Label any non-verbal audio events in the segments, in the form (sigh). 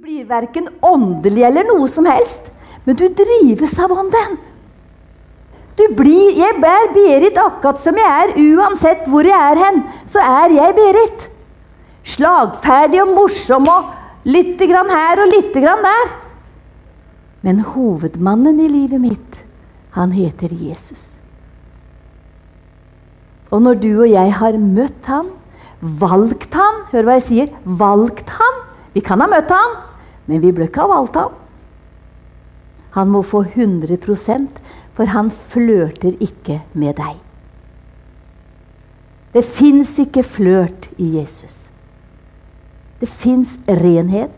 blir verken åndelig eller noe som helst, men du drives av ånden. Du blir, Jeg er Berit akkurat som jeg er, uansett hvor jeg er hen. Så er jeg Berit. Slagferdig og morsom og lite grann her og lite grann der. Men hovedmannen i livet mitt, han heter Jesus. Og når du og jeg har møtt han, valgt han Hør hva jeg sier. Valgt han. Vi kan ha møtt han, men vi ble ikke av valgt ham. Han må få 100% for han flørter ikke med deg. Det fins ikke flørt i Jesus. Det fins renhet.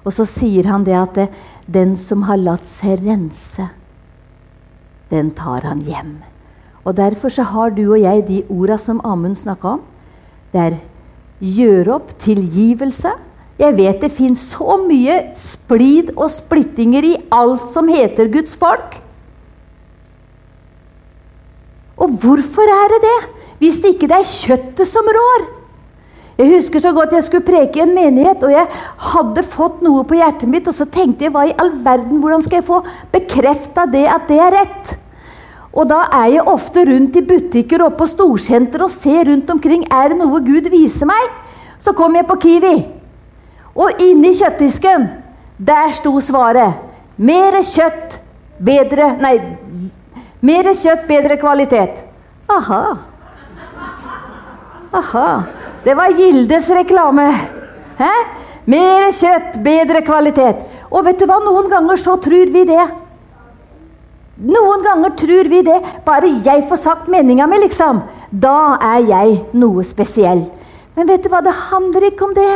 Og så sier han det at det, den som har latt seg rense, den tar han hjem. Og Derfor så har du og jeg de orda som Amund snakka om. Det er gjør opp, tilgivelse. Jeg vet det fins så mye splid og splittinger i alt som heter Guds folk. Og hvorfor er det det? Hvis det ikke er kjøttet som rår. Jeg husker så godt jeg skulle preke i en menighet, og jeg hadde fått noe på hjertet mitt, og så tenkte jeg hva i all verden, hvordan skal jeg få bekrefta det at det er rett? Og da er jeg ofte rundt i butikker og på storsenter og ser rundt omkring. Er det noe Gud viser meg? Så kom jeg på Kiwi. Og inni kjøttdisken, der sto svaret. Mer kjøtt, bedre Nei, mer kjøtt, bedre kvalitet. Aha. Aha. Det var Gildes reklame. Hæ? Mer kjøtt, bedre kvalitet. Og vet du hva? Noen ganger så tror vi det. Noen ganger tror vi det. Bare jeg får sagt meninga mi, liksom. Da er jeg noe spesiell. Men vet du hva? Det handler ikke om det.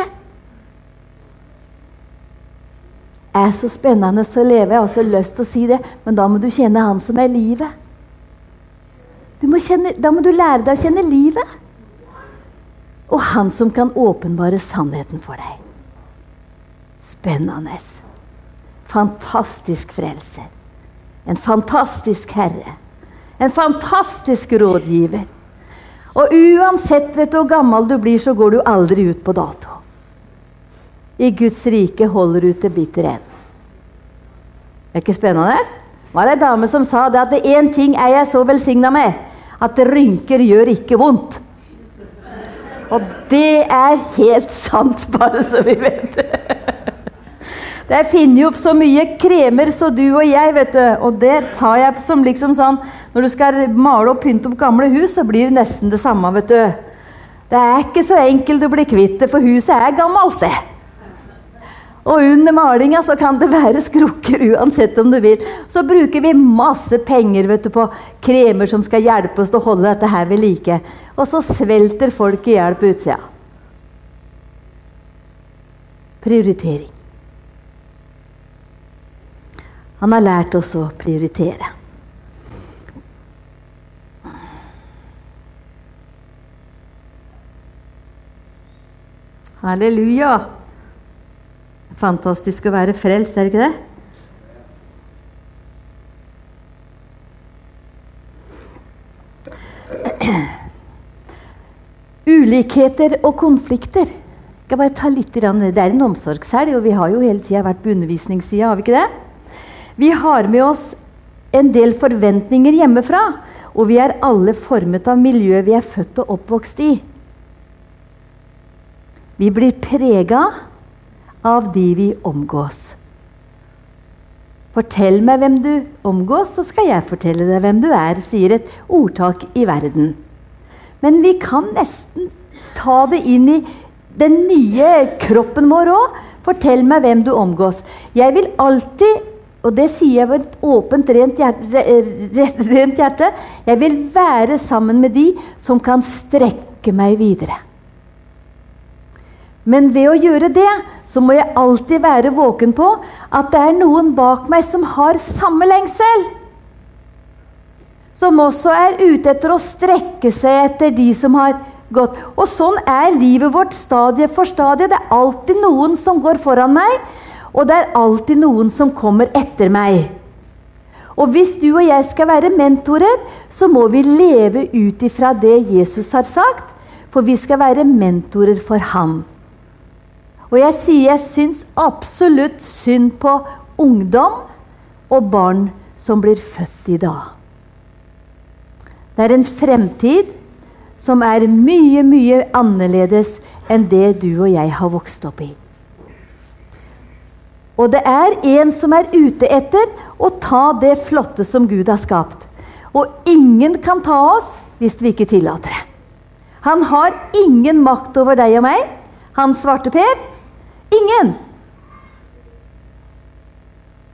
Er så spennende så leve. Jeg har også lyst til å si det, men da må du kjenne Han som er livet. Må kjenne, da må du lære deg å kjenne livet. Og Han som kan åpenbare sannheten for deg. Spennende. Fantastisk frelser. En fantastisk herre. En fantastisk rådgiver. Og uansett vet du hvor gammel du blir, så går du aldri ut på dato. I Guds rike holder du til bitter ende. Er ikke spennende? var det ei dame som sa det at én ting er jeg så velsigna med, at rynker gjør ikke vondt. Og det er helt sant, bare så vi vet det. Det er funnet opp så mye kremer så du og jeg, vet du. Og det tar jeg som liksom sånn Når du skal male og pynte opp gamle hus, så blir det nesten det samme, vet du. Det er ikke så enkelt å bli kvitt det, for huset er gammelt, det. Og under malinga så kan det være skrukker uansett om du vil. Så bruker vi masse penger du, på kremer som skal hjelpe oss til å holde dette her ved like. Og så svelter folk i hjel på utsida. Prioritering. Han har lært oss å prioritere. Halleluja. Fantastisk å være frelst, er det ikke det? Ulikheter og konflikter. Jeg skal bare ta litt, det er en omsorgshelg, og vi har jo hele tida vært på undervisningssida, har vi ikke det? Vi har med oss en del forventninger hjemmefra, og vi er alle formet av miljøet vi er født og oppvokst i. Vi blir prega av de vi omgås. Fortell meg hvem du omgås, så skal jeg fortelle deg hvem du er, sier et ordtak i verden. Men vi kan nesten ta det inn i den nye kroppen vår òg. Fortell meg hvem du omgås. Jeg vil alltid, og det sier jeg med et åpent, rent hjerte, rent hjerte Jeg vil være sammen med de som kan strekke meg videre. Men ved å gjøre det så må jeg alltid være våken på at det er noen bak meg som har samme lengsel. Som også er ute etter å strekke seg etter de som har gått. Og sånn er livet vårt stadie for stadie. Det er alltid noen som går foran meg, og det er alltid noen som kommer etter meg. Og hvis du og jeg skal være mentorer, så må vi leve ut ifra det Jesus har sagt. For vi skal være mentorer for ham. Og jeg sier jeg syns absolutt synd på ungdom og barn som blir født i dag. Det er en fremtid som er mye, mye annerledes enn det du og jeg har vokst opp i. Og det er en som er ute etter å ta det flotte som Gud har skapt. Og ingen kan ta oss hvis vi ikke tillater det. Han har ingen makt over deg og meg. Han svarte Per. Ingen!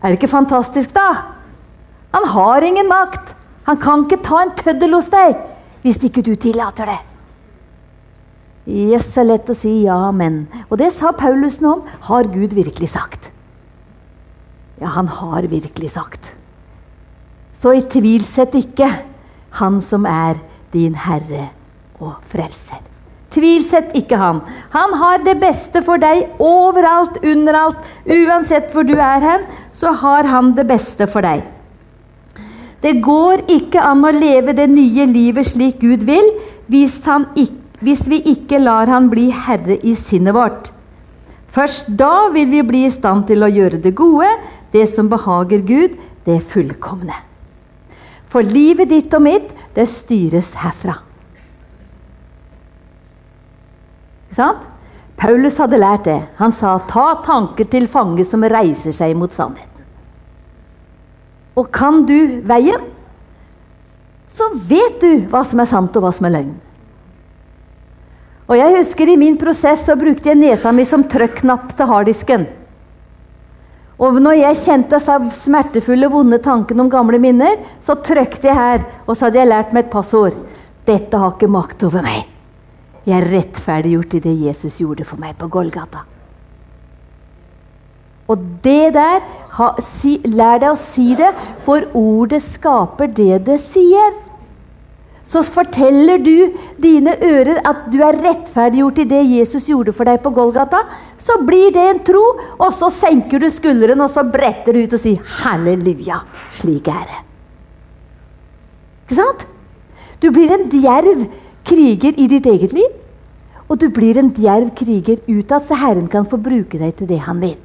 Er det ikke fantastisk, da? Han har ingen makt. Han kan ikke ta en tøddel hos deg hvis ikke du tillater det. Yes, så lett å si ja, men. Og det sa Paulus noe om. Har Gud virkelig sagt? Ja, han har virkelig sagt. Så i tvilsett ikke Han som er din Herre og Frelser. Tvilsett ikke Han. Han har det beste for deg overalt, underalt. Uansett hvor du er hen, så har Han det beste for deg. Det går ikke an å leve det nye livet slik Gud vil, hvis, ikke, hvis vi ikke lar Han bli herre i sinnet vårt. Først da vil vi bli i stand til å gjøre det gode, det som behager Gud, det fullkomne. For livet ditt og mitt, det styres herfra. Ikke sant? Paulus hadde lært det. Han sa 'ta tanker til fange som reiser seg mot sannheten'. Og kan du veien, så vet du hva som er sant og hva som er løgn. Og jeg husker I min prosess så brukte jeg nesa mi som trykknapp til harddisken. Og når jeg kjente smertefulle, vonde tankene om gamle minner, så trykte jeg her, og så hadde jeg lært meg et passord. Dette har ikke makt over meg. Jeg er rettferdiggjort i det Jesus gjorde for meg på Golgata. Og det der, ha, si, lær deg å si det, for ordet skaper det det sier. Så forteller du dine ører at du er rettferdiggjort i det Jesus gjorde for deg på Golgata, så blir det en tro, og så senker du skulderen og så bretter du ut og sier 'halleluja'. Slik er det. Ikke sant? Du blir en djerv kriger i ditt eget liv. Og du blir en djerv kriger utad, så Herren kan få bruke deg til det han vil.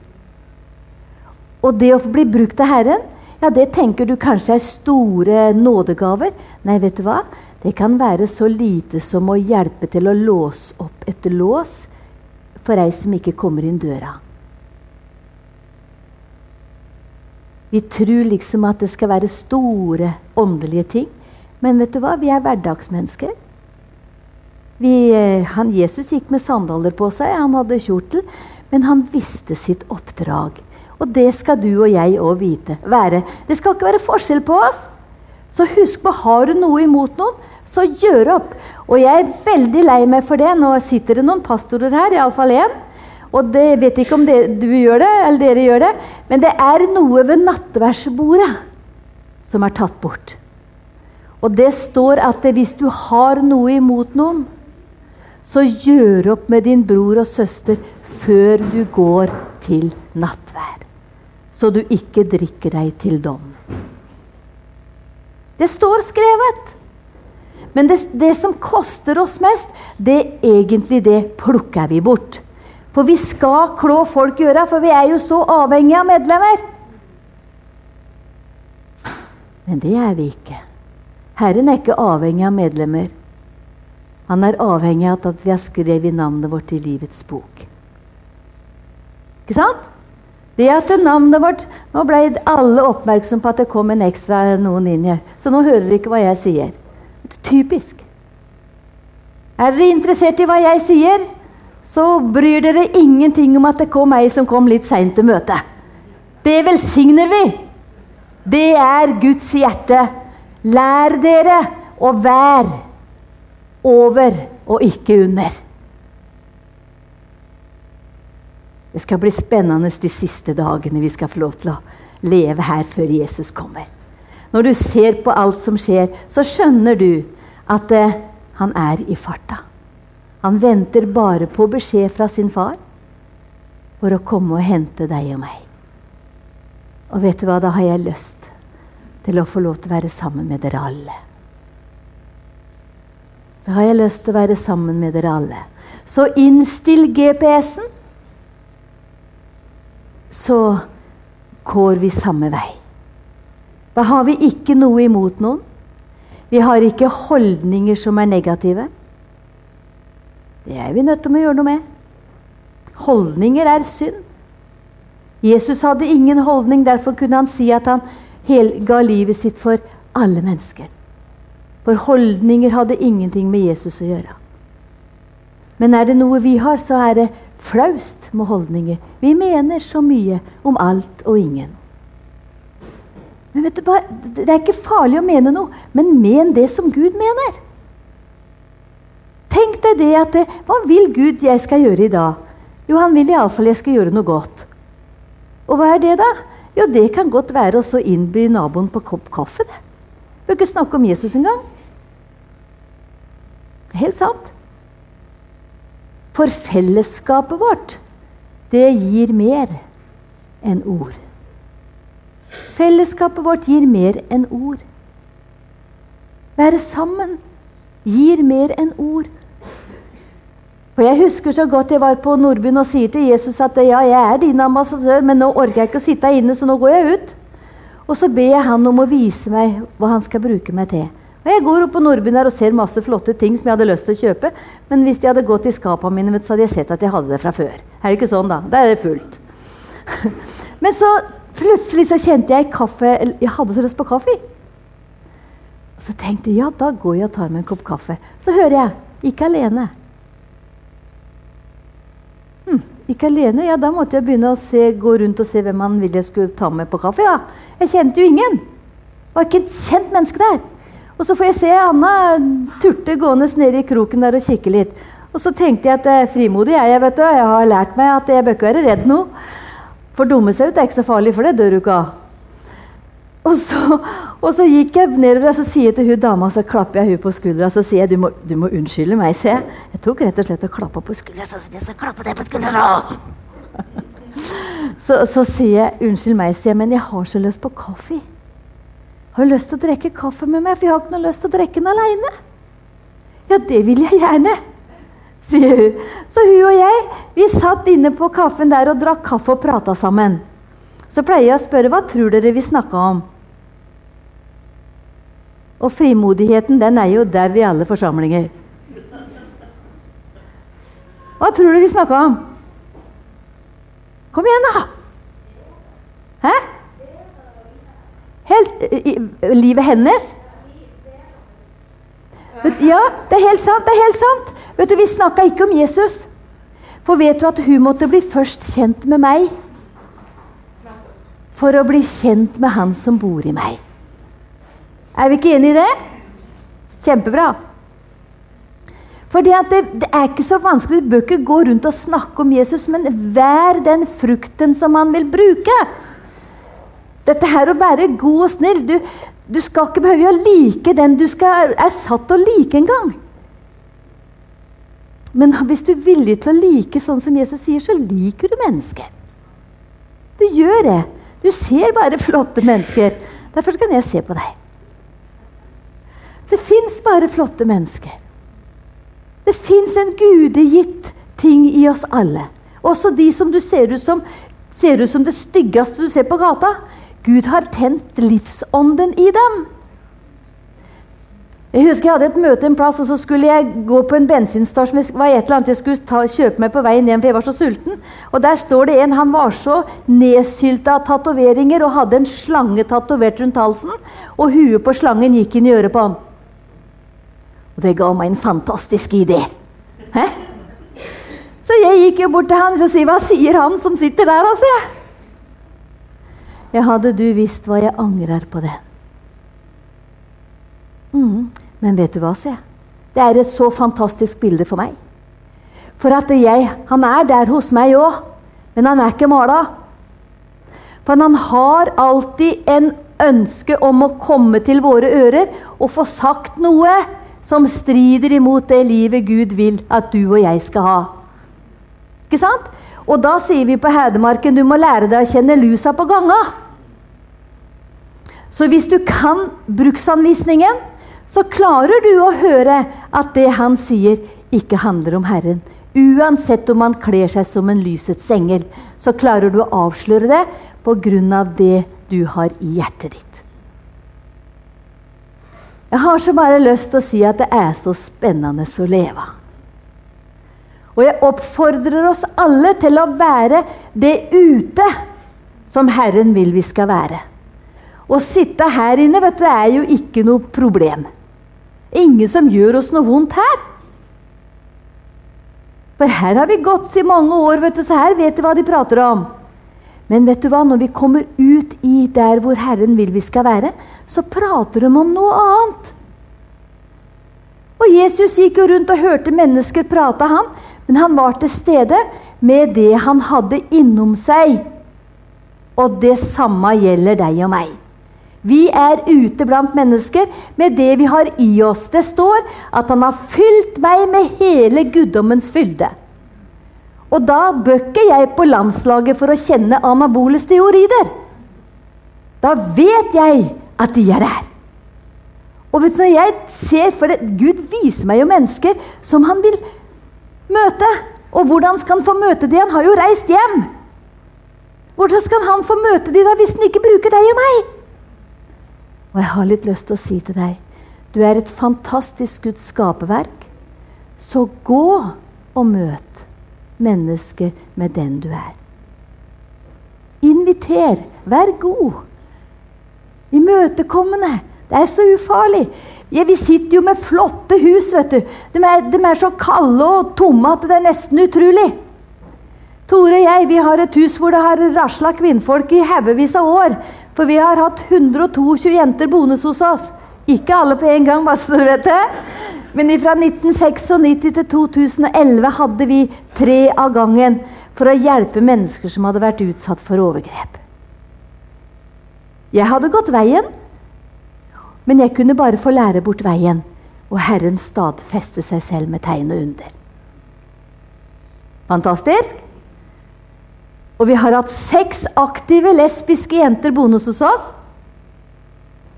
Og det å bli brukt av Herren, ja, det tenker du kanskje er store nådegaver. Nei, vet du hva? Det kan være så lite som å hjelpe til å låse opp et lås for ei som ikke kommer inn døra. Vi tror liksom at det skal være store åndelige ting. Men vet du hva? Vi er hverdagsmennesker. Vi, eh, han, Jesus gikk med sandaler på seg, han hadde kjortel, men han visste sitt oppdrag. Og det skal du og jeg òg vite. Være. Det skal ikke være forskjell på oss. Så husk på, har du noe imot noen, så gjør opp. Og jeg er veldig lei meg for det. Nå sitter det noen pastorer her, iallfall én. Og det vet ikke om det, du gjør det, eller dere gjør det, men det er noe ved nattverdsbordet som er tatt bort. Og det står at hvis du har noe imot noen, så gjør opp med din bror og søster før du går til nattvær, så du ikke drikker deg til dom. Det står skrevet. Men det, det som koster oss mest, det egentlig det plukker vi bort. For vi skal klå folk i øra, for vi er jo så avhengige av medlemmer. Men det er vi ikke. Herren er ikke avhengig av medlemmer. Han er avhengig av at vi har skrevet navnet vårt i livets bok. Ikke sant? Det at navnet vårt Nå ble alle oppmerksom på at det kom en ekstra noen inn her. Så nå hører dere ikke hva jeg sier. Typisk. Er dere interessert i hva jeg sier, så bryr dere ingenting om at det kom ei som kom litt seint til møtet. Det velsigner vi. Det er Guds hjerte. Lær dere å være over og ikke under. Det skal bli spennende de siste dagene vi skal få lov til å leve her før Jesus kommer. Når du ser på alt som skjer, så skjønner du at eh, han er i farta. Han venter bare på beskjed fra sin far for å komme og hente deg og meg. Og vet du hva, da har jeg lyst til å få lov til å være sammen med dere alle. Da har jeg lyst til å være sammen med dere alle. Så innstill GPS-en. så går vi samme vei. Da har vi ikke noe imot noen. Vi har ikke holdninger som er negative. Det er vi nødt til å gjøre noe med. Holdninger er synd. Jesus hadde ingen holdning, derfor kunne han si at han ga livet sitt for alle mennesker. For holdninger hadde ingenting med Jesus å gjøre. Men er det noe vi har, så er det flaust med holdninger. Vi mener så mye om alt og ingen. Men vet du, hva? Det er ikke farlig å mene noe, men men det som Gud mener. Tenk deg det at Hva vil Gud jeg skal gjøre i dag? Jo, han vil iallfall jeg skal gjøre noe godt. Og hva er det, da? Jo, det kan godt være å innby naboen på kopp kaffe. det. Bør ikke snakke om Jesus engang. Helt sant. For fellesskapet vårt, det gir mer enn ord. Fellesskapet vårt gir mer enn ord. Være sammen gir mer enn ord. Og Jeg husker så godt jeg var på Nordbyen og sier til Jesus at ja, jeg er din ambassadør, men nå orker jeg ikke å sitte inne, så nå går jeg ut. Og så ber jeg han om å vise meg hva han skal bruke meg til. Jeg går opp på Nordbyen og ser masse flotte ting som jeg hadde lyst til å kjøpe. Men hvis de hadde gått i skapene mine, så hadde jeg sett at jeg hadde det fra før. Er det ikke sånn, da? Der er det fullt. (laughs) men så plutselig så kjente jeg kaffe Jeg hadde så lyst på kaffe. Og så tenkte jeg ja, da går jeg og tar meg en kopp kaffe. Så hører jeg ikke alene. Hm, ikke alene? Ja, da måtte jeg begynne å se, gå rundt og se hvem han ville jeg skulle ta med på kaffe. Ja. Jeg kjente jo ingen. Det var ikke et kjent menneske der. Og så får jeg se Anna turte gående nede i kroken der og kikke litt. Og så tenkte jeg at eh, frimodig er jeg, vet du. Jeg har lært meg at jeg bør ikke være redd nå. For dumme seg ut er ikke så farlig, for det dør du ikke av. Og så, og så, gikk jeg nedover og så sier jeg til hun dama, så klapper jeg hun på skuldra så sier jeg, du må, du må unnskylde meg. Se. jeg. jeg tok rett og slett og klappa på skuldra. Så, så, klappe deg på skuldra. (laughs) så, så sier jeg unnskyld meg, sier jeg, men jeg har så lyst på kaffe. Har du lyst til å drikke kaffe med meg? For jeg har ikke noe lyst til å drikke den aleine. Ja, det vil jeg gjerne, sier hun. Så hun og jeg vi satt inne på kaffen der og drakk kaffe og prata sammen. Så pleier jeg å spørre hva tror dere vi snakka om. Og frimodigheten den er jo der i alle forsamlinger. Hva tror du vi snakka om? Kom igjen, da! Hæ? I, livet hennes? Ja, det er helt sant. det er helt sant. Vet du, Vi snakka ikke om Jesus. For vet du at hun måtte bli først kjent med meg? For å bli kjent med han som bor i meg. Er vi ikke enige i det? Kjempebra. For det, det, er ikke så vanskelig. Du bør ikke gå rundt og snakke om Jesus, men vær den frukten som han vil bruke. Dette her å være god og snill Du, du skal ikke behøve å like den du skal, er satt til å like engang. Men hvis du er villig til å like sånn som Jesus sier, så liker du mennesker. Du gjør det. Du ser bare flotte mennesker. Derfor kan jeg se på deg. Det fins bare flotte mennesker. Det fins en gudegitt ting i oss alle. Også de som du ser ut som, ser ut som det styggeste du ser på gata. Gud har tent livsånden i dem. Jeg husker jeg hadde et møte en plass, og så skulle jeg gå på en bensinstasjon. var et eller annet jeg skulle ta, kjøpe meg på veien hjem, for jeg var så sulten. Og Der står det en. Han var så nedsylta av tatoveringer og hadde en slange tatovert rundt halsen. Og huet på slangen gikk inn i øret på han. Og det ga meg en fantastisk idé. Hæ? Så jeg gikk jo bort til han og sier, 'Hva sier han som sitter der?' da, sier jeg. Hadde du visst hva jeg angrer på den. Mm. Men vet du hva, sier jeg. Det er et så fantastisk bilde for meg. For at jeg Han er der hos meg òg, men han er ikke mala. For han har alltid en ønske om å komme til våre ører og få sagt noe som strider imot det livet Gud vil at du og jeg skal ha. Ikke sant? Og da sier vi på Hedemarken du må lære deg å kjenne lusa på ganga. Så hvis du kan bruksanvisningen, så klarer du å høre at det han sier, ikke handler om Herren, Uansett om han kler seg som en lysets engel, så klarer du å avsløre det pga. det du har i hjertet ditt. Jeg har så bare lyst til å si at det er så spennende å leve. Og jeg oppfordrer oss alle til å være det ute som Herren vil vi skal være. Å sitte her inne vet du, er jo ikke noe problem. Ingen som gjør oss noe vondt her. For her har vi gått i mange år, vet du, så her vet de hva de prater om. Men vet du hva, når vi kommer ut i der hvor Herren vil vi skal være, så prater de om noe annet. Og Jesus gikk jo rundt og hørte mennesker prate, ham, men han var til stede med det han hadde innom seg. Og det samme gjelder deg og meg. Vi er ute blant mennesker med det vi har i oss. Det står at han har fylt meg med hele guddommens fylde. Og da bør ikke jeg på landslaget for å kjenne anabole steorider. Da vet jeg at de er der. Og vet du, når jeg ser, for det, Gud viser meg jo mennesker som han vil møte. Og hvordan skal han få møte de? Han har jo reist hjem. Hvordan skal han få møte de da hvis han ikke bruker deg og meg? Og jeg har litt lyst til å si til deg du er et fantastisk Guds skaperverk. Så gå og møt mennesker med den du er. Inviter. Vær god. Imøtekommende. Det er så ufarlig. Ja, vi sitter jo med flotte hus, vet du. De er, de er så kalde og tomme at det er nesten utrolig. Tore og jeg vi har et hus hvor det har rasla kvinnfolk i haugevis av år. For vi har hatt 122 jenter boende hos oss. Ikke alle på en gang, bare så dere vet det. Men fra 1996 til 2011 hadde vi tre av gangen for å hjelpe mennesker som hadde vært utsatt for overgrep. Jeg hadde gått veien, men jeg kunne bare få lære bort veien. Og Herren stadfeste seg selv med tegn og under. Fantastisk? Og vi har hatt seks aktive lesbiske jenter boende hos oss.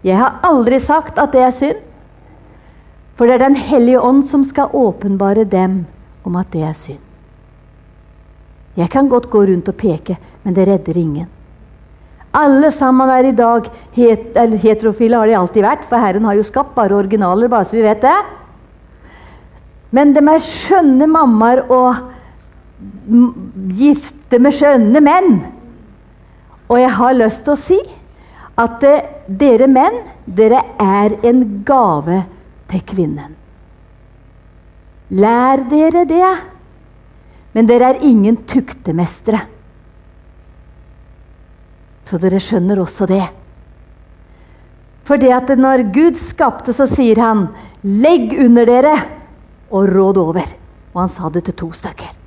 Jeg har aldri sagt at det er synd. For det er Den hellige ånd som skal åpenbare dem om at det er synd. Jeg kan godt gå rundt og peke, men det redder ingen. Alle sammen er i dag het, heterofile, har de alltid vært, for Herren har jo skapt bare originaler, bare så vi vet det. Men de er skjønne mammaer og gifte med skjønne menn. Og jeg har lyst til å si at eh, dere menn, dere er en gave til kvinnen. Lær dere det. Men dere er ingen tuktemestere. Så dere skjønner også det. For det at når Gud skapte, så sier han 'legg under dere og råd over'. Og han sa det til to stykker.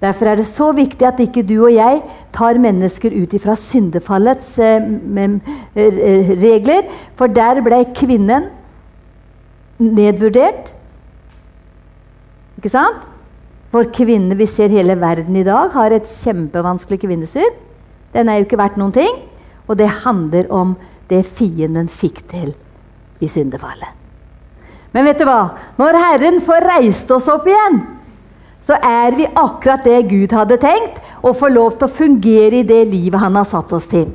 Derfor er det så viktig at ikke du og jeg tar mennesker ut ifra syndefallets eh, eh, regler. For der ble kvinnen nedvurdert. Ikke sant? For kvinne vi ser hele verden i dag, har et kjempevanskelig kvinnesyn. Den er jo ikke verdt noen ting. Og det handler om det fienden fikk til i syndefallet. Men vet du hva? Når Herren får reist oss opp igjen så er vi akkurat det Gud hadde tenkt, og får lov til å fungere i det livet han har satt oss til.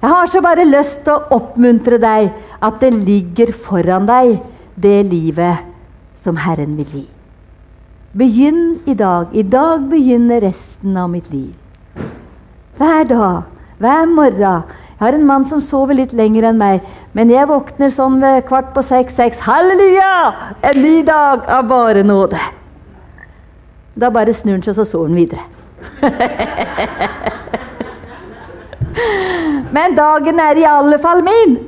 Jeg har så bare lyst til å oppmuntre deg at det ligger foran deg, det livet som Herren vil gi. Begynn i dag. I dag begynner resten av mitt liv. Hver dag, hver morgen. Jeg har en mann som sover litt lenger enn meg, men jeg våkner sånn ved kvart på seks-seks. Halleluja! En ny dag av bare nåde. Da bare snur han seg, så så han videre. Men dagen er i alle fall min.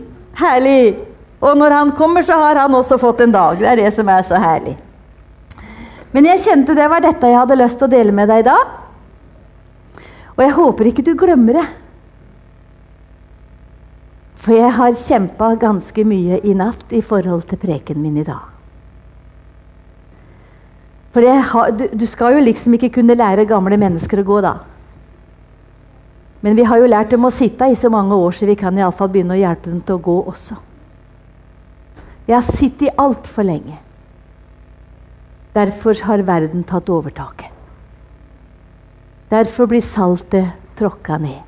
Herlig. Og når han kommer, så har han også fått en dag. Det er det som er så herlig. Men jeg kjente det var dette jeg hadde lyst til å dele med deg da. Og jeg håper ikke du glemmer det. For jeg har kjempa ganske mye i natt i forhold til preken min i dag. For har, du, du, skal jo liksom ikke kunne lære gamle mennesker å gå, da. Men vi har jo lært dem å sitte i så mange år, så vi kan iallfall begynne å hjelpe dem til å gå også. Jeg har sittet altfor lenge. Derfor har verden tatt overtaket. Derfor blir saltet tråkka ned.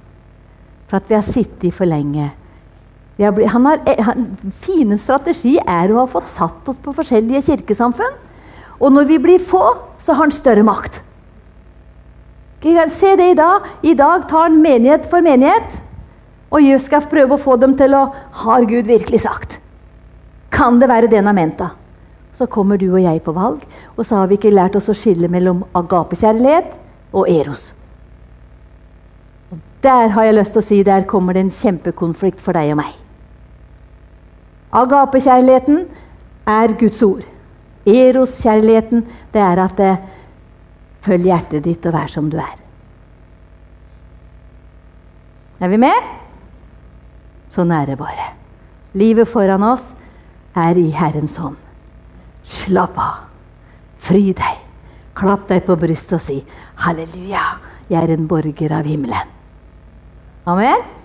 For at vi har sittet for lenge. Har, fine strategi er å ha fått satt oss på forskjellige kirkesamfunn. Og når vi blir få, så har han større makt. Se det i dag. I dag tar han menighet for menighet. Og jeg skal prøve å få dem til å Har Gud virkelig sagt? Kan det være ment, da? Så kommer du og jeg på valg, og så har vi ikke lært oss å skille mellom agapekjærlighet og eros. Og der har jeg lyst til å si der kommer det en kjempekonflikt for deg og meg. Agapekjærligheten er Guds ord. Eros-kjærligheten, det er at det, følg hjertet ditt og vær som du er. Er vi med? Sånn er det bare. Livet foran oss er i Herrens hånd. Slapp av. Fry deg. Klapp deg på brystet og si 'Halleluja, jeg er en borger av himmelen'. Amen.